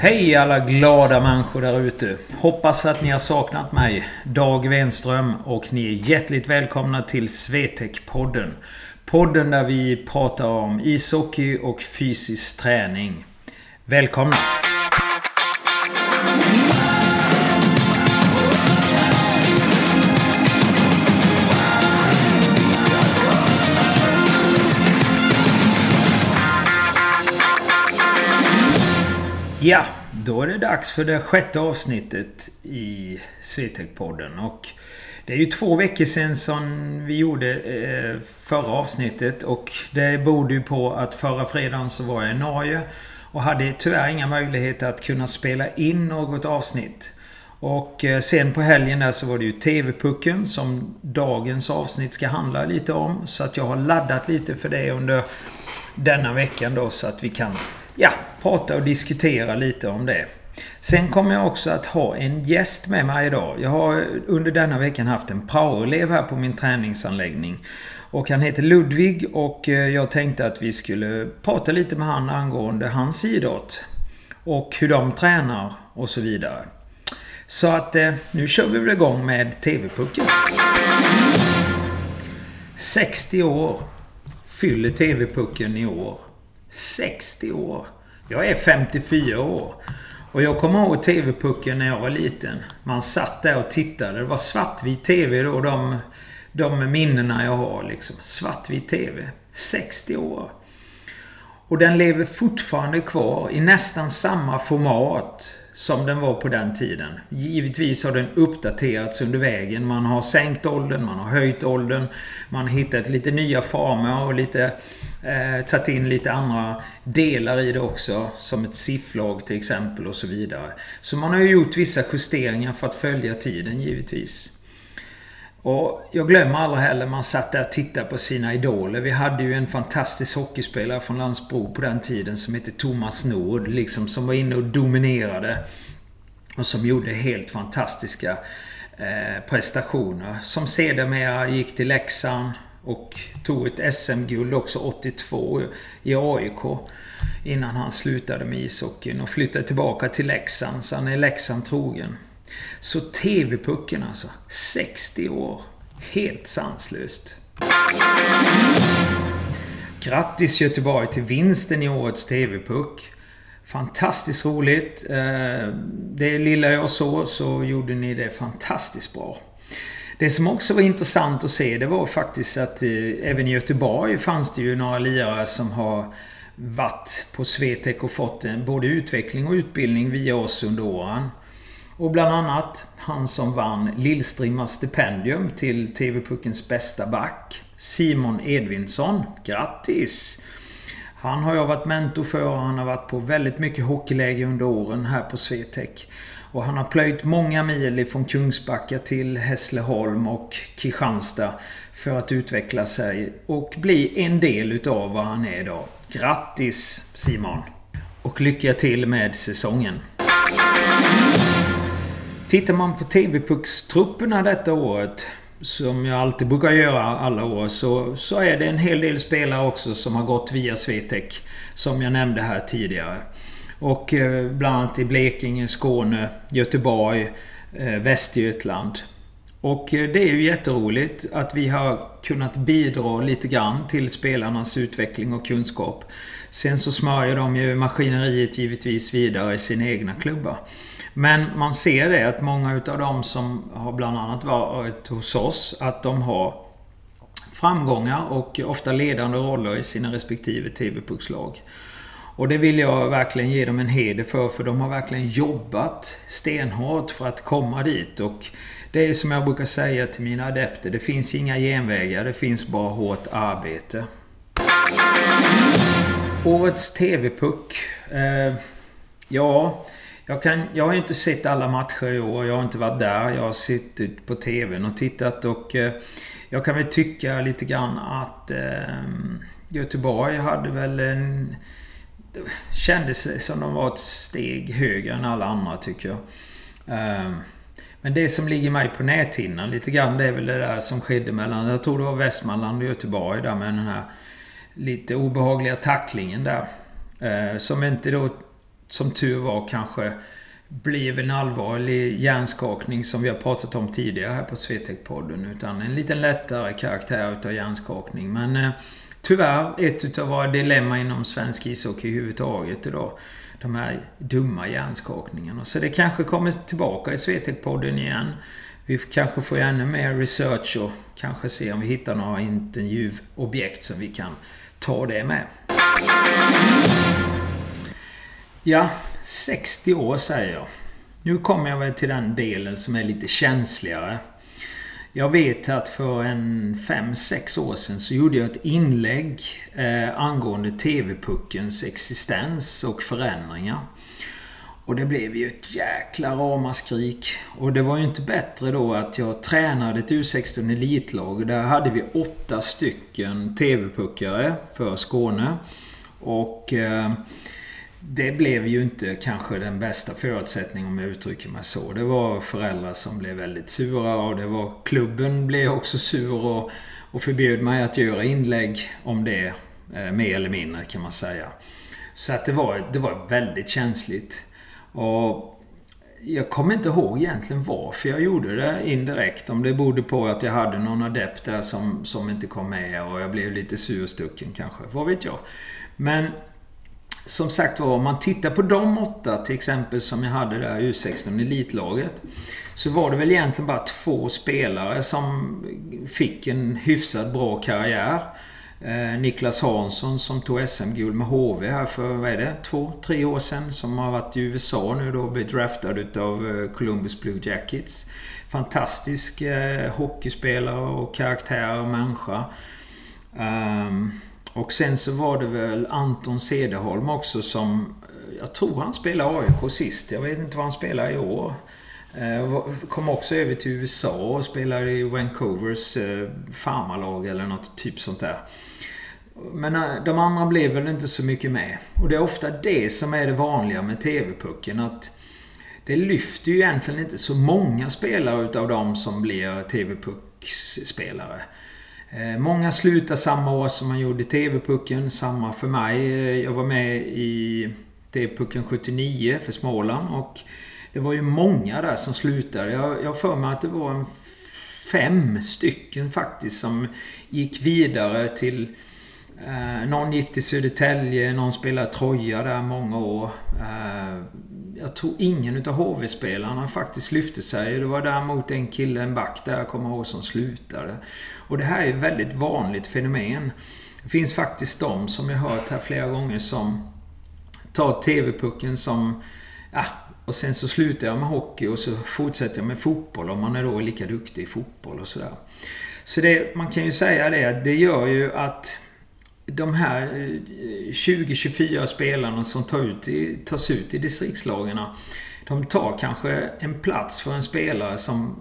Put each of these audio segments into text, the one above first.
Hej alla glada människor där ute. Hoppas att ni har saknat mig, Dag Wenström, och ni är hjärtligt välkomna till Swetec-podden. Podden där vi pratar om ishockey och fysisk träning. Välkomna! Ja, då är det dags för det sjätte avsnittet i Swetec-podden. Och det är ju två veckor sedan som vi gjorde eh, förra avsnittet och det borde ju på att förra fredagen så var jag i Norge och hade tyvärr inga möjligheter att kunna spela in något avsnitt. Och eh, sen på helgen där så var det ju TV-pucken som dagens avsnitt ska handla lite om. Så att jag har laddat lite för det under denna veckan då så att vi kan ja, prata och diskutera lite om det. Sen kommer jag också att ha en gäst med mig idag. Jag har under denna veckan haft en praoelev här på min träningsanläggning. Och han heter Ludvig och eh, jag tänkte att vi skulle prata lite med han angående hans idrott. Och hur de tränar och så vidare. Så att eh, nu kör vi väl igång med TV-pucken. 60 år fyller TV-pucken i år. 60 år. Jag är 54 år. Och jag kommer ihåg TV-pucken när jag var liten. Man satt där och tittade. Det var svartvit TV då. De, de minnena jag har liksom. Svartvit TV. 60 år. Och den lever fortfarande kvar i nästan samma format som den var på den tiden. Givetvis har den uppdaterats under vägen. Man har sänkt åldern, man har höjt åldern. Man har hittat lite nya former och lite... Eh, tagit in lite andra delar i det också. Som ett sifflag till exempel och så vidare. Så man har ju gjort vissa justeringar för att följa tiden givetvis. Och jag glömmer aldrig heller man satt där och tittade på sina idoler. Vi hade ju en fantastisk hockeyspelare från Landsbro på den tiden som hette Thomas Nord. Liksom, som var inne och dominerade. Och som gjorde helt fantastiska eh, prestationer. Som sedermera gick till Leksand och tog ett SM-guld också 82 i AIK. Innan han slutade med ishockeyn och flyttade tillbaka till Leksand. Så han är Leksand trogen. Så TV-pucken alltså. 60 år. Helt sanslöst. Grattis Göteborg till vinsten i årets TV-puck. Fantastiskt roligt. Eh, det lilla jag såg så gjorde ni det fantastiskt bra. Det som också var intressant att se det var faktiskt att eh, även i Göteborg fanns det ju några lirare som har varit på Swetec och fått både utveckling och utbildning via oss under åren. Och bland annat han som vann Lillstrimmas stipendium till TV-puckens bästa back. Simon Edvinsson. Grattis! Han har jag varit mentor för och han har varit på väldigt mycket hockeyläger under åren här på Swetec. Och han har plöjt många mil från Kungsbacka till Hässleholm och Kristianstad för att utveckla sig och bli en del utav vad han är idag. Grattis Simon! Och lycka till med säsongen! Tittar man på TV-puckstrupperna detta året som jag alltid brukar göra alla år så, så är det en hel del spelare också som har gått via Swetec. Som jag nämnde här tidigare. Och eh, bland annat i Blekinge, Skåne, Göteborg, eh, Västergötland. Och eh, det är ju jätteroligt att vi har kunnat bidra lite grann till spelarnas utveckling och kunskap. Sen så smörjer de ju maskineriet givetvis vidare i sina egna klubbar. Men man ser det att många utav dem som har bland annat varit hos oss, att de har framgångar och ofta ledande roller i sina respektive TV-puckslag. Och det vill jag verkligen ge dem en heder för, för de har verkligen jobbat stenhårt för att komma dit. Och det är som jag brukar säga till mina adepter, det finns inga genvägar, det finns bara hårt arbete. Årets TV-puck. Eh, ja, jag, kan, jag har inte sett alla matcher i år. Jag har inte varit där. Jag har suttit på TVn och tittat och eh, jag kan väl tycka lite grann att eh, Göteborg hade väl en... Det kändes som de var ett steg högre än alla andra tycker jag. Eh, men det som ligger mig på näthinnan lite grann det är väl det där som skedde mellan... Jag tror det var Västmanland och Göteborg där med den här lite obehagliga tacklingen där. Eh, som inte då som tur var kanske blev en allvarlig hjärnskakning som vi har pratat om tidigare här på Swetec-podden. Utan en lite lättare karaktär utav hjärnskakning. Men eh, tyvärr ett utav våra dilemma inom svensk ishockey överhuvudtaget idag. De här dumma hjärnskakningarna. Så det kanske kommer tillbaka i Swetec-podden igen. Vi kanske får ännu mer research och kanske se om vi hittar några intervjuobjekt som vi kan ta det med. Ja, 60 år säger jag. Nu kommer jag väl till den delen som är lite känsligare. Jag vet att för en 5-6 år sedan så gjorde jag ett inlägg eh, angående TV-puckens existens och förändringar. Och det blev ju ett jäkla ramaskrik. Och det var ju inte bättre då att jag tränade ett U16 elitlag. Där hade vi åtta stycken TV-puckare för Skåne. Och eh, det blev ju inte kanske den bästa förutsättningen om jag uttrycker mig så. Det var föräldrar som blev väldigt sura och det var klubben blev också sur och, och förbjöd mig att göra inlägg om det. Eh, mer eller mindre kan man säga. Så att det var, det var väldigt känsligt. Och jag kommer inte ihåg egentligen varför jag gjorde det indirekt. Om det berodde på att jag hade någon adept där som, som inte kom med och jag blev lite surstucken kanske. Vad vet jag. Men som sagt var, om man tittar på de åtta till exempel som jag hade där i U16 elitlaget. Så var det väl egentligen bara två spelare som fick en hyfsat bra karriär. Eh, Niklas Hansson som tog SM-guld med HV här för, vad är det, två, tre år sedan. Som har varit i USA nu då och blivit draftad utav eh, Columbus Blue Jackets. Fantastisk eh, hockeyspelare och karaktär och människa. Um, och sen så var det väl Anton Cederholm också som... Eh, jag tror han spelade AIK sist. Jag vet inte vad han spelar i år. Eh, kom också över till USA och spelade i Vancouvers eh, farmarlag eller något typ sånt där. Men de andra blev väl inte så mycket med. Och det är ofta det som är det vanliga med TV-pucken. Att det lyfter ju egentligen inte så många spelare utav de som blir TV-pucksspelare. Eh, många slutar samma år som man gjorde TV-pucken. Samma för mig. Eh, jag var med i TV-pucken 79 för Småland och det var ju många där som slutade. Jag har för mig att det var en fem stycken faktiskt som gick vidare till Eh, någon gick till Södertälje, någon spelade Troja där många år. Eh, jag tror ingen utav HV-spelarna faktiskt lyfte sig. Det var däremot en kille, en back där jag kommer ihåg, som slutade. Och det här är ett väldigt vanligt fenomen. Det finns faktiskt de som jag hört här flera gånger som tar TV-pucken som... Ja, och sen så slutar jag med hockey och så fortsätter jag med fotboll om man är då lika duktig i fotboll och sådär. Så det, man kan ju säga det, det gör ju att de här eh, 20-24 spelarna som tar ut i, tas ut i distriktslagarna. De tar kanske en plats för en spelare som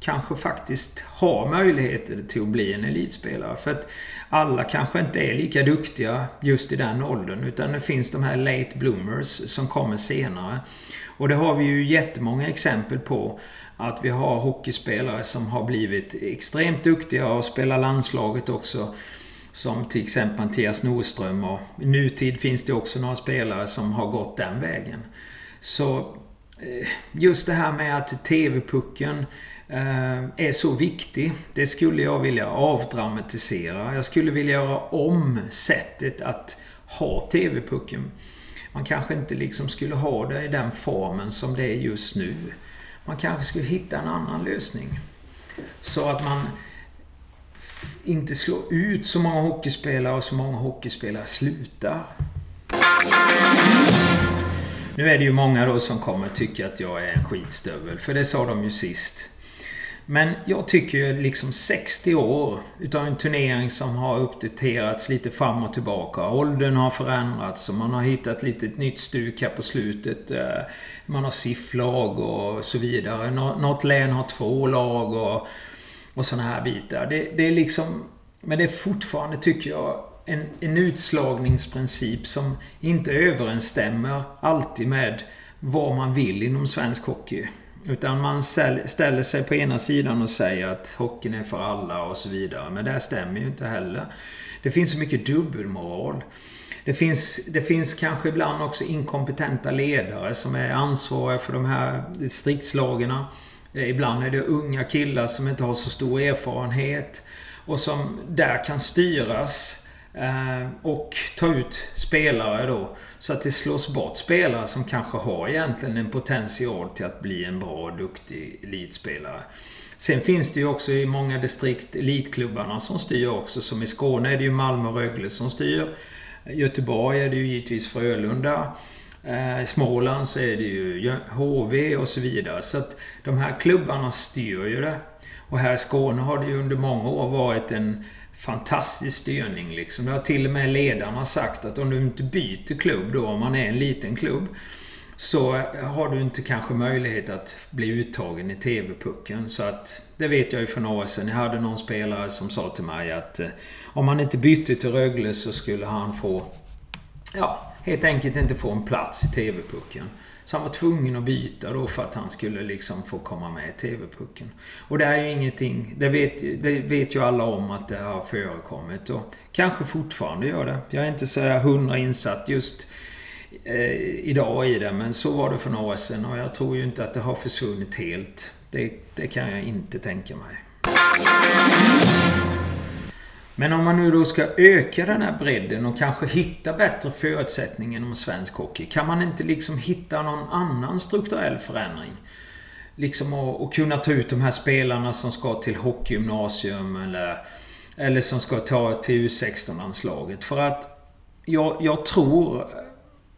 kanske faktiskt har möjligheter till att bli en elitspelare. För att alla kanske inte är lika duktiga just i den åldern. Utan det finns de här late bloomers som kommer senare. Och det har vi ju jättemånga exempel på. Att vi har hockeyspelare som har blivit extremt duktiga och spelar landslaget också. Som till exempel Mattias Nordström och i nutid finns det också några spelare som har gått den vägen. Så eh, just det här med att TV-pucken eh, är så viktig. Det skulle jag vilja avdramatisera. Jag skulle vilja göra om sättet att ha TV-pucken. Man kanske inte liksom skulle ha det i den formen som det är just nu. Man kanske skulle hitta en annan lösning. Så att man inte slå ut så många hockeyspelare och så många hockeyspelare slutar. Nu är det ju många då som kommer tycka att jag är en skitstövel, för det sa de ju sist. Men jag tycker ju liksom 60 år utav en turnering som har uppdaterats lite fram och tillbaka. Åldern har förändrats och man har hittat lite ett nytt stuk här på slutet. Eh, man har SIF-lag och så vidare. Något län har två lag och och sådana här bitar. Det, det, är liksom... Men det är fortfarande, tycker jag, en, en utslagningsprincip som inte överensstämmer alltid med vad man vill inom svensk hockey. Utan man ställer sig på ena sidan och säger att hockeyn är för alla och så vidare. Men det stämmer ju inte heller. Det finns så mycket dubbelmoral. Det finns, det finns kanske ibland också inkompetenta ledare som är ansvariga för de här distriktslagarna. Eh, ibland är det unga killar som inte har så stor erfarenhet och som där kan styras eh, och ta ut spelare då. Så att det slås bort spelare som kanske har egentligen en potential till att bli en bra och duktig elitspelare. Sen finns det ju också i många distrikt elitklubbarna som styr också. Som i Skåne är det ju Malmö och Rögle som styr. I Göteborg är det ju givetvis Frölunda. Eh, I Småland så är det ju HV och så vidare. Så att de här klubbarna styr ju det. Och här i Skåne har det ju under många år varit en fantastisk styrning liksom. Det har till och med ledarna sagt att om du inte byter klubb då, om man är en liten klubb, så har du inte kanske möjlighet att bli uttagen i TV-pucken. Så att det vet jag ju för några år sedan. Jag hade någon spelare som sa till mig att eh, om han inte bytte till Rögle så skulle han få... Ja, helt enkelt inte få en plats i TV-pucken. Så han var tvungen att byta då för att han skulle liksom få komma med i TV-pucken. Och det är ju ingenting... Det vet, det vet ju alla om att det har förekommit och kanske fortfarande gör det. Jag är inte så hundra insatt just eh, idag i det, men så var det för några år sedan och jag tror ju inte att det har försvunnit helt. Det, det kan jag inte tänka mig. Men om man nu då ska öka den här bredden och kanske hitta bättre förutsättningar inom svensk hockey. Kan man inte liksom hitta någon annan strukturell förändring? Liksom att kunna ta ut de här spelarna som ska till hockeygymnasium eller, eller som ska ta till U16-anslaget. För att jag, jag tror...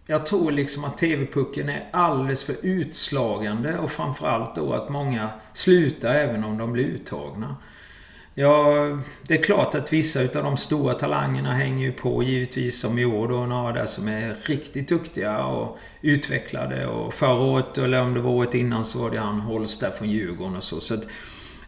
Jag tror liksom att TV-pucken är alldeles för utslagande och framförallt då att många slutar även om de blir uttagna. Ja, det är klart att vissa utav de stora talangerna hänger ju på givetvis som i år då. Några där som är riktigt duktiga och utvecklade. Och förra året, eller om det var året innan, så var det han Holst där från Djurgården och så. Så att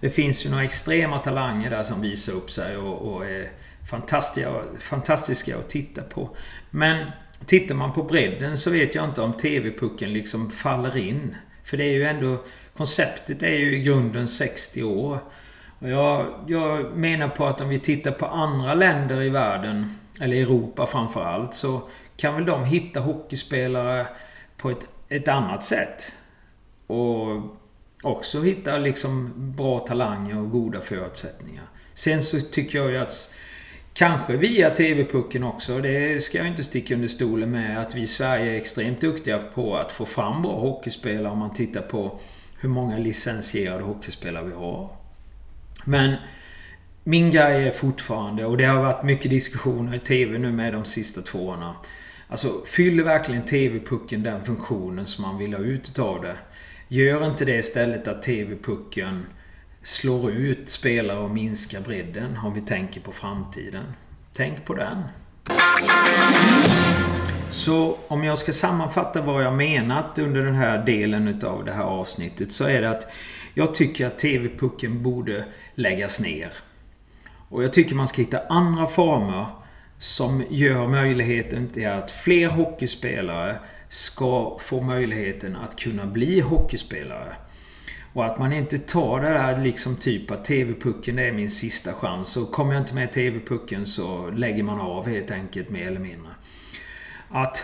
det finns ju några extrema talanger där som visar upp sig och, och är fantastiska, fantastiska att titta på. Men tittar man på bredden så vet jag inte om TV-pucken liksom faller in. För det är ju ändå... Konceptet är ju i grunden 60 år. Jag, jag menar på att om vi tittar på andra länder i världen, eller Europa framförallt, så kan väl de hitta hockeyspelare på ett, ett annat sätt. Och också hitta liksom bra talanger och goda förutsättningar. Sen så tycker jag ju att Kanske via TV-pucken också. Det ska jag inte sticka under stolen med. Att vi i Sverige är extremt duktiga på att få fram bra hockeyspelare om man tittar på hur många licensierade hockeyspelare vi har. Men min grej är fortfarande, och det har varit mycket diskussioner i TV nu med de sista två åren. Alltså, fyller verkligen TV-pucken den funktionen som man vill ha ut utav det? Gör inte det istället att TV-pucken slår ut spelare och minskar bredden om vi tänker på framtiden? Tänk på den. Så om jag ska sammanfatta vad jag menat under den här delen utav det här avsnittet så är det att jag tycker att TV-pucken borde läggas ner. Och jag tycker man ska hitta andra former som gör möjligheten till att fler hockeyspelare ska få möjligheten att kunna bli hockeyspelare. Och att man inte tar det där liksom typ att TV-pucken är min sista chans. Och kommer jag inte med TV-pucken så lägger man av helt enkelt mer eller mindre. Att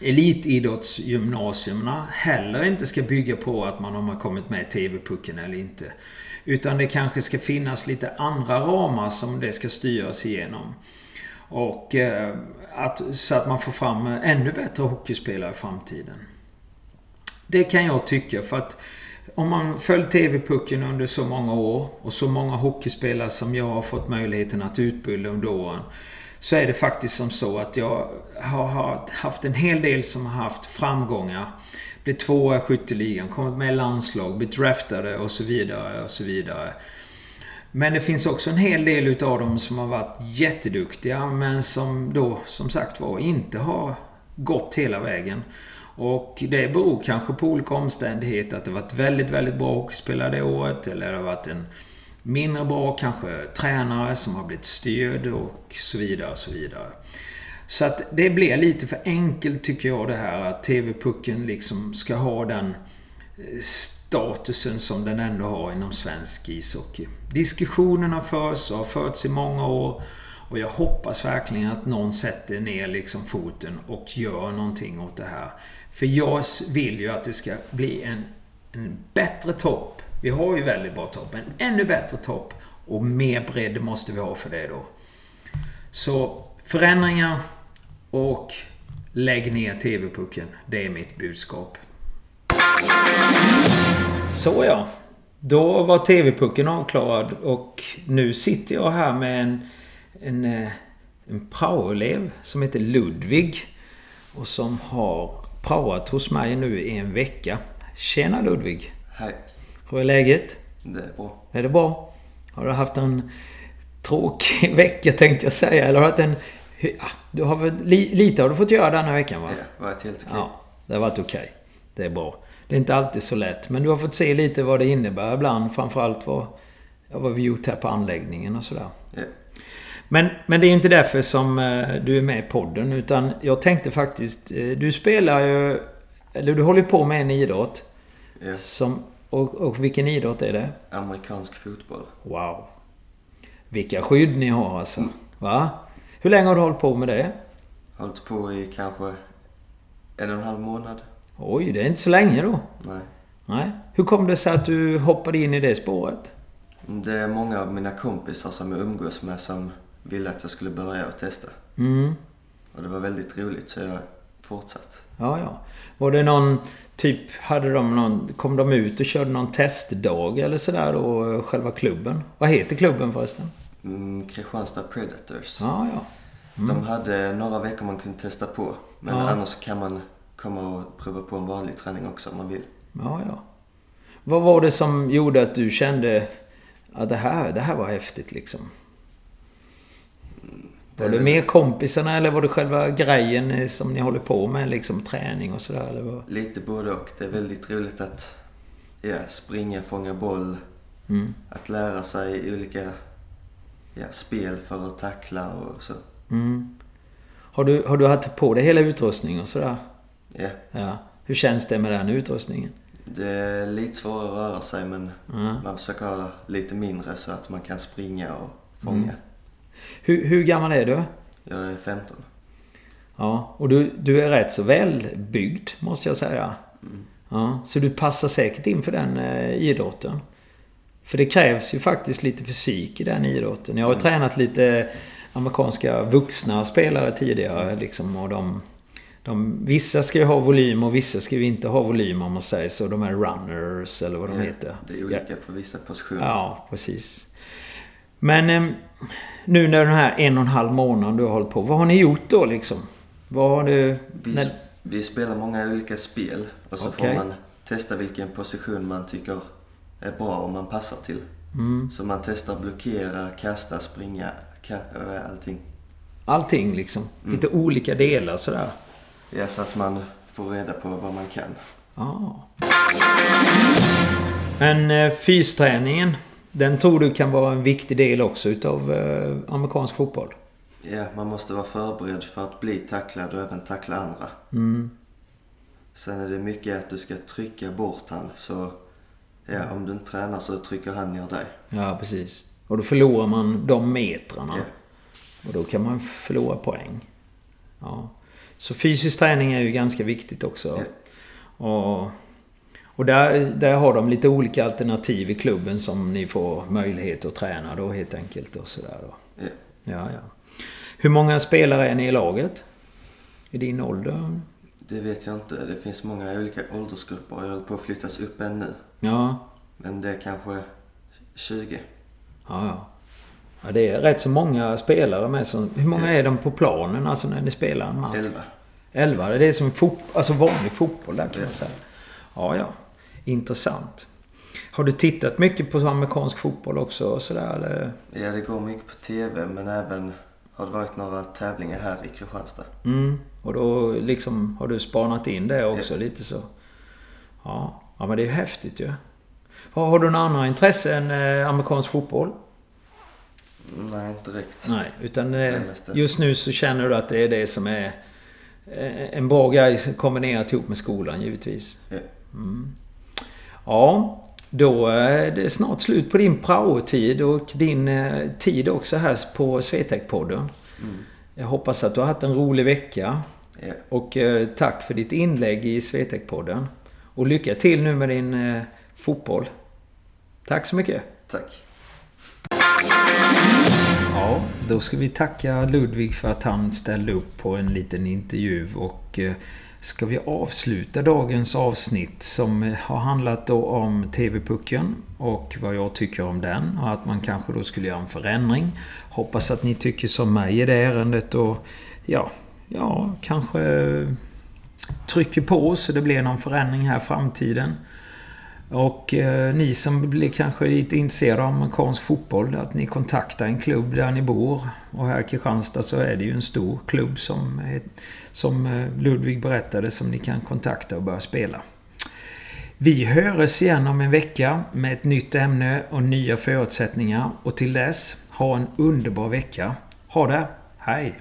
elitidrottsgymnasierna heller inte ska bygga på att man har kommit med i TV-pucken eller inte. Utan det kanske ska finnas lite andra ramar som det ska styras igenom. Och eh, att, så att man får fram ännu bättre hockeyspelare i framtiden. Det kan jag tycka för att om man följt TV-pucken under så många år och så många hockeyspelare som jag har fått möjligheten att utbilda under åren så är det faktiskt som så att jag har haft en hel del som har haft framgångar. Blivit tvåa i skytteligan, kommit med i landslag, blivit draftade och så vidare och så vidare. Men det finns också en hel del utav dem som har varit jätteduktiga men som då som sagt var inte har gått hela vägen. Och det beror kanske på olika omständigheter. Att det varit väldigt, väldigt bra hockeyspelare det året. Eller det har varit en mindre bra kanske tränare som har blivit styrd och så vidare och så vidare. Så att det blir lite för enkelt tycker jag det här att TV-pucken liksom ska ha den eh, statusen som den ändå har inom svensk ishockey. Diskussionerna förs och har förts i många år. Och jag hoppas verkligen att någon sätter ner liksom foten och gör någonting åt det här. För jag vill ju att det ska bli en, en bättre topp. Vi har ju väldigt bra topp. men ännu bättre topp. Och mer bredd måste vi ha för det då. Så förändringar och lägg ner TV-pucken. Det är mitt budskap. Så ja. Då var TV-pucken avklarad och nu sitter jag här med en, en, eh, en praoelev som heter Ludvig. Och som har praoat hos mig nu i en vecka. Tjena Ludvig! Hej! Hur är läget? Det är bra. Är det bra? Har du haft en tråkig vecka tänkte jag säga. Eller har du haft en... Ja, du har väl, lite har du fått göra den här veckan va? Ja, det har varit helt okej. Ja, det har varit okej. Det är bra. Det är inte alltid så lätt. Men du har fått se lite vad det innebär ibland. Framförallt vad, vad vi gjort här på anläggningen och sådär. Ja. Men, men det är inte därför som eh, du är med i podden. Utan jag tänkte faktiskt... eh, Du spelar ju... Eller du håller på med en idrott. Ja. Som, och, och vilken idrott är det? Amerikansk fotboll. Wow. Vilka skydd ni har alltså. Va? Hur länge har du hållit på med det? Hållit på i kanske en och en halv månad. Oj, det är inte så länge då. Nej. Nej. Hur kom det sig att du hoppade in i det spåret? Det är många av mina kompisar som jag umgås med som ville att jag skulle börja och testa. Mm. Och det var väldigt roligt så jag fortsatt. Ja, ja. Var det någon... Typ, hade de någon... Kom de ut och körde någon testdag eller sådär då? Själva klubben? Vad heter klubben förresten? Mm, Kristianstad Predators. Ja, ja. De hade några veckor man kunde testa på. Men Ja. annars kan man komma och prova på en vanlig träning också om man vill. Ja, ja. Vad var det som gjorde att du kände att det här, det här var häftigt liksom? Var det mer kompisarna eller var det själva grejen som ni håller på med? Liksom träning och sådär eller vad? Lite både och. Det är väldigt roligt att ja, springa, fånga boll. Mm. Att lära sig olika ja, spel för att tackla och så. Mm. Har du, har du haft på dig hela utrustningen och sådär? Ja, Ja. Hur känns det med den utrustningen? det är lite svårare att röra sig men Ja. man försöker ha lite mindre så att man kan springa och fånga. Hur, hur gammal är du? Jag är 15. Ja, och du, du är rätt så välbyggd måste jag säga. Ja, så du passar säkert in för den eh, idrotten. För det krävs ju faktiskt lite fysik i den idrotten. Jag har ju tränat lite amerikanska vuxna spelare tidigare liksom och de... de vissa ska ju ha volym och vissa ska ju inte ha volym om man säger så. De är runners eller vad de Ja, heter. Det är olika på vissa positioner. Ja, precis. Men em, nu när den här en och en halv månaden du har hållit på. Vad har ni gjort då liksom? Vad har du... Vi, när- vi spelar många olika spel och så Okej. får man testa vilken position man tycker är bra och man passar till. Mm. Så man testar blockera, kasta, springa, ka- äh, allting. Allting liksom. Lite olika delar sådär. Ja, så att man får reda på vad man kan. Ja. Men eh, fysträningen. Den tror du kan vara en viktig del också utav eh, amerikansk fotboll? Ja, man måste vara förberedd för att bli tacklad och även tackla andra. Mm. Sen är det mycket att du ska trycka bort han. Så ja, om du inte tränar så trycker han ner dig. Ja, precis. Och då förlorar man de metrarna. Ja. Och då kan man förlora poäng. Ja. Så fysisk träning är ju ganska viktigt också. Och, och där, där har de lite olika alternativ i klubben som ni får möjlighet att träna då helt enkelt. Och sådär då. Ja. Ja, ja. Hur många spelare är ni i laget? I din ålder? Det vet jag inte. Det finns många olika åldersgrupper och jag håller på att flyttas upp än nu. Ja, Men det är kanske 20. ja, ja. Ja, det är rätt så många spelare med. Som, hur många är de på planen alltså när ni spelar en match? 11. 11. Det är som fot, alltså vanlig fotboll där kan man Ja. säga. Ja, ja. Intressant. Har du tittat mycket på amerikansk fotboll också? och Sådär, eller? Ja, det går mycket på TV men även har det varit några tävlingar här i Kristianstad. Mm. Och då liksom har du spanat in det också lite så? Ja. Ja, men det är ju häftigt ju. Har, har du några andra intressen än eh, amerikansk fotboll? Nej, inte direkt. Nej, utan eh, just nu så känner du att det är det som är eh, en bra grej kombinerat ihop med skolan givetvis. Ja. Mm. Ja, då är det snart slut på din praotid och din eh, tid också här på Swetec-podden. Mm. Jag hoppas att du har haft en rolig vecka. Ja. Och eh, tack för ditt inlägg i Swetec-podden. Och lycka till nu med din eh, fotboll. Tack så mycket. Tack. Ja, då ska vi tacka Ludvig för att han ställde upp på en liten intervju och eh, ska vi avsluta dagens avsnitt som har handlat då om TV-pucken och vad jag tycker om den och att man kanske då skulle göra en förändring. Hoppas att ni tycker som mig i det ärendet och ja, ja, kanske trycker på så det blir någon förändring här i framtiden. Och eh, ni som blir kanske lite intresserade av amerikansk fotboll, att ni kontaktar en klubb där ni bor. Och här i Kristianstad så är det ju en stor klubb som, som eh, Ludvig berättade som ni kan kontakta och börja spela. Vi hörs igen om en vecka med ett nytt ämne och nya förutsättningar. Och till dess, ha en underbar vecka. Ha det! Hej!